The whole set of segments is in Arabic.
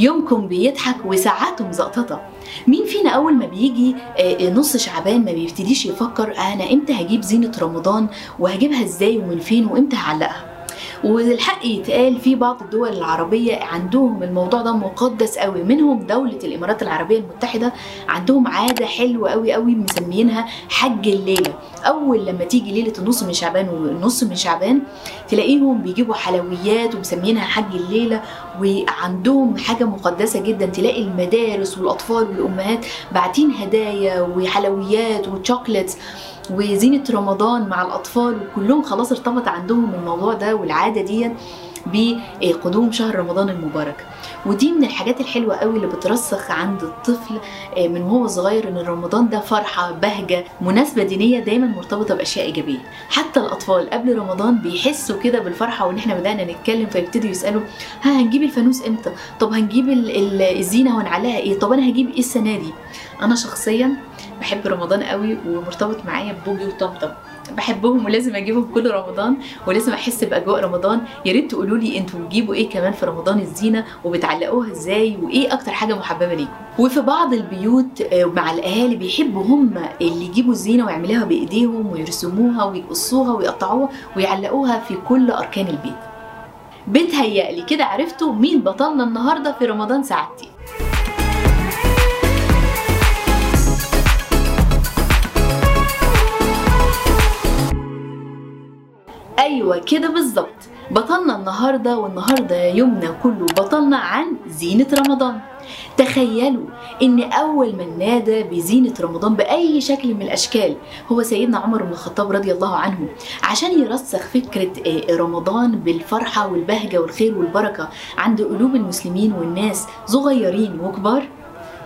كلكم بيضحك وساعاته مزقططة مين فينا أول ما بيجي آه، نص شعبان ما بيبتديش يفكر أنا إمتى هجيب زينة رمضان؟ وهجيبها إزاي ومن فين؟ وإمتى هعلقها؟ والحق يتقال في بعض الدول العربية عندهم الموضوع ده مقدس قوي. منهم دولة الإمارات العربية المتحدة عندهم عادة حلوة قوي قوي مسميينها حج الليلة. أول لما تيجي ليلة النص من شعبان والنص من شعبان تلاقيهم بيجيبوا حلويات ومسميينها حج الليلة وعندهم حاجة مقدسة جدا. تلاقي المدارس والأطفال والأمهات باعتين هدايا وحلويات وشوكليتس وزينة رمضان مع الأطفال وكلهم خلاص ارتبط عندهم الموضوع ده والعادة دي بقدوم شهر رمضان المبارك. ودي من الحاجات الحلوة قوي اللي بترسخ عند الطفل آه، من وهو صغير إن رمضان ده فرحة بهجة مناسبة دينية دايما مرتبطة بأشياء إيجابية. حتى الأطفال قبل رمضان بيحسوا كده بالفرحة وإن إحنا بدأنا نتكلم فيبتدوا يسألوا ها هنجيب الفانوس إمتى؟ طب هنجيب ال- ال- الزينة ونعلقها إيه؟ طب أنا هجيب إيه السنة دي؟ أنا شخصيا بحب رمضان قوي ومرتبط معايا ببوجي وطمطم. بحبهم ولازم أجيبهم كل رمضان ولازم أحس بأجواء رمضان. يا ريت تقولوا لي أنتوا بتجيبوا إيه كمان في رمضان الزينة وبتعلقوها إزاي وايه أكتر حاجة محببة ليكم؟ وفي بعض البيوت آه، مع الأهالي بيحبوا هم اللي يجيبوا الزينة ويعملوها بإيديهم ويرسموها ويقصوها ويقطعوها ويعلقوها في كل أركان البيت. بتهيألي كده عرفتوا مين بطلنا النهارده في رمضان سعادتي؟ أيوه كده بالظبط. بطلنا النهارده والنهاردة يومنا كله بطلنا عن زينة رمضان. تخيلوا إن أول من نادى بزينة رمضان بأي شكل من الأشكال هو سيدنا عمر بن الخطاب رضي الله عنه عشان يرسخ فكرة آه، رمضان بالفرحة والبهجة والخير والبركة عند قلوب المسلمين والناس صغيرين وكبار.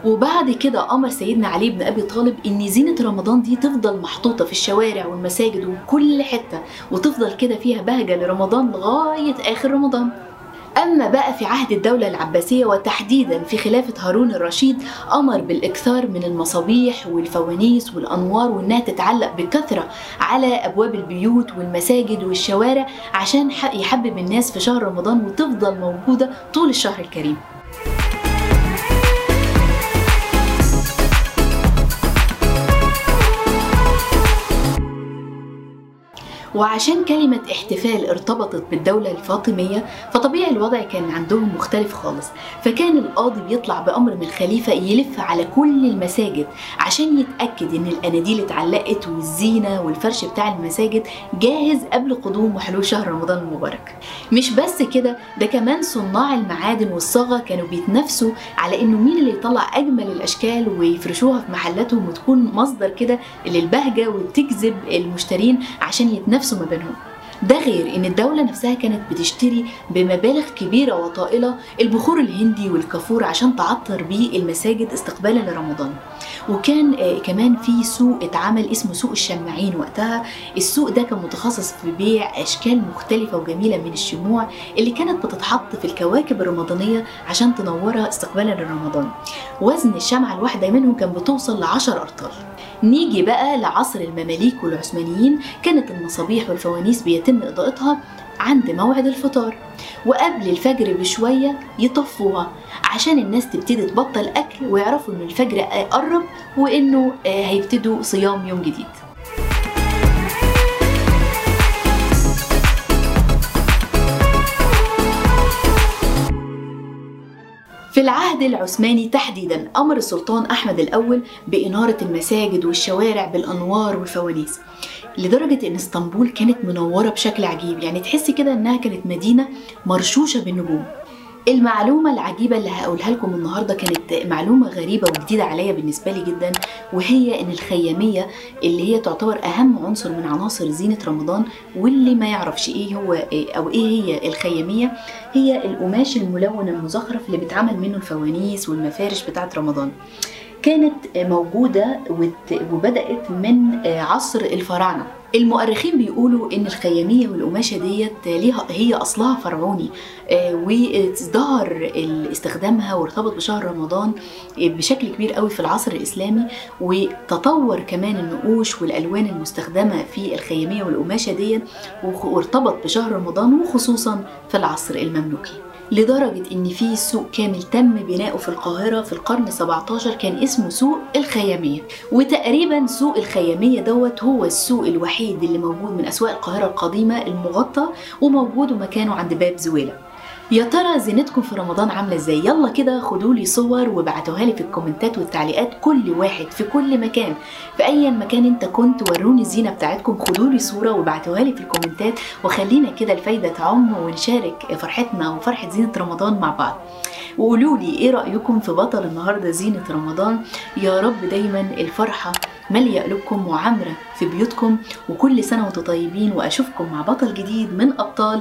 وبعد كده أمر سيدنا علي بن أبي طالب إن زينة رمضان دي تفضل محطوطة في الشوارع والمساجد وكل حتة وتفضل كده فيها بهجة لرمضان لغاية آخر رمضان. أما بقى في عهد الدولة العباسية وتحديدا في خلافة هارون الرشيد أمر بالإكثار من المصابيح والفوانيس والأنوار وإنها تتعلق بكثرة على أبواب البيوت والمساجد والشوارع عشان يحبب الناس في شهر رمضان وتفضل موجودة طول الشهر الكريم. وعشان كلمة احتفال ارتبطت بالدولة الفاطمية فطبيعي الوضع كان عندهم مختلف خالص. فكان القاضي بيطلع بأمر من الخليفة يلف على كل المساجد عشان يتأكد إن الأناديل اتعلقت والزينة والفرش بتاع المساجد جاهز قبل قدوم وحلول شهر رمضان المبارك. مش بس كده ده كمان صناع المعادن والصاغة كانوا بيتنافسوا على إنه مين اللي يطلع أجمل الأشكال ويفرشوها في محلاتهم وتكون مصدر كده للبهجة وتجذب المشترين عشان يتنافسوا ما بينهم ده غير إن الدولة نفسها كانت بتشتري بمبالغ كبيرة وطائلة البخور الهندي والكافور عشان تعطر بيه المساجد استقبالا لرمضان. وكان آه، كمان في سوق اتعمل اسمه سوق الشماعين وقتها. السوق ده كان متخصص في بيع أشكال مختلفة وجميلة من الشموع اللي كانت بتتحط في الكواكب الرمضانية عشان تنورها استقبالا لرمضان. وزن الشمعة الواحدة منهم كان بتوصل لعشر أرطال. نيجي بقى لعصر المماليك والعثمانيين. كانت المصابيح والفوانيس بيتم إضاءتها عند موعد الفطار وقبل الفجر بشوية يطفوها عشان الناس تبتدي تبطل أكل ويعرفوا إن الفجر قرب وإنه آه، هيبتدوا صيام يوم جديد. في العهد العثماني تحديدا أمر السلطان أحمد الأول بإنارة المساجد والشوارع بالأنوار والفوانيس لدرجة إن إسطنبول كانت منورة بشكل عجيب يعني تحسي كده إنها كانت مدينة مرشوشة بالنجوم. المعلومة العجيبة اللي هقولها لكم النهاردة كانت معلومة غريبة وجديدة عليا بالنسبة لي جدا وهي إن الخيامية اللي هي تعتبر أهم عنصر من عناصر زينة رمضان واللي ما يعرفش إيه هو إيه أو إيه هي الخيامية هي القماش الملون المزخرف اللي بيتعمل منه الفوانيس والمفارش بتاعت رمضان. كانت موجودة وبدأت من عصر الفراعنة. المؤرخين بيقولوا إن الخيامية والقماشة ديت ليها هي أصلها فرعوني آه، وازدهر استخدامها وارتبط بشهر رمضان بشكل كبير قوي في العصر الإسلامي وتطور كمان النقوش والألوان المستخدمة في الخيامية والقماشة ديت وارتبط بشهر رمضان وخصوصا في العصر المملوكي. لدرجة إن في سوق كامل تم بناؤه في القاهرة في القرن 17 كان اسمه سوق الخيامية. وتقريبا سوق الخيامية دوت هو السوق الوحيد اللي موجود من أسواق القاهرة القديمة المغطى وموجود مكانه عند باب زويلة. يا ترى زينتكم في رمضان عاملة إزاي؟ يلا كده خدوا لي صور وابعتوها لي في الكومنتات والتعليقات كل واحد في كل مكان. في أي مكان أنت كنت وروني الزينة بتاعتكم خدوا لي صورة وابعتوها لي في ال comment ات وخلينا كده الفايدة تعم ونشارك فرحتنا وفرحة زينة رمضان مع بعض. وقولوا لي إيه رأيكم في بطل النهارده زينة رمضان؟ يا رب دايما الفرحة ماليه قلوبكم وعامرة في بيوتكم وكل سنة وأنتم طيبين وأشوفكم مع بطل جديد من أبطال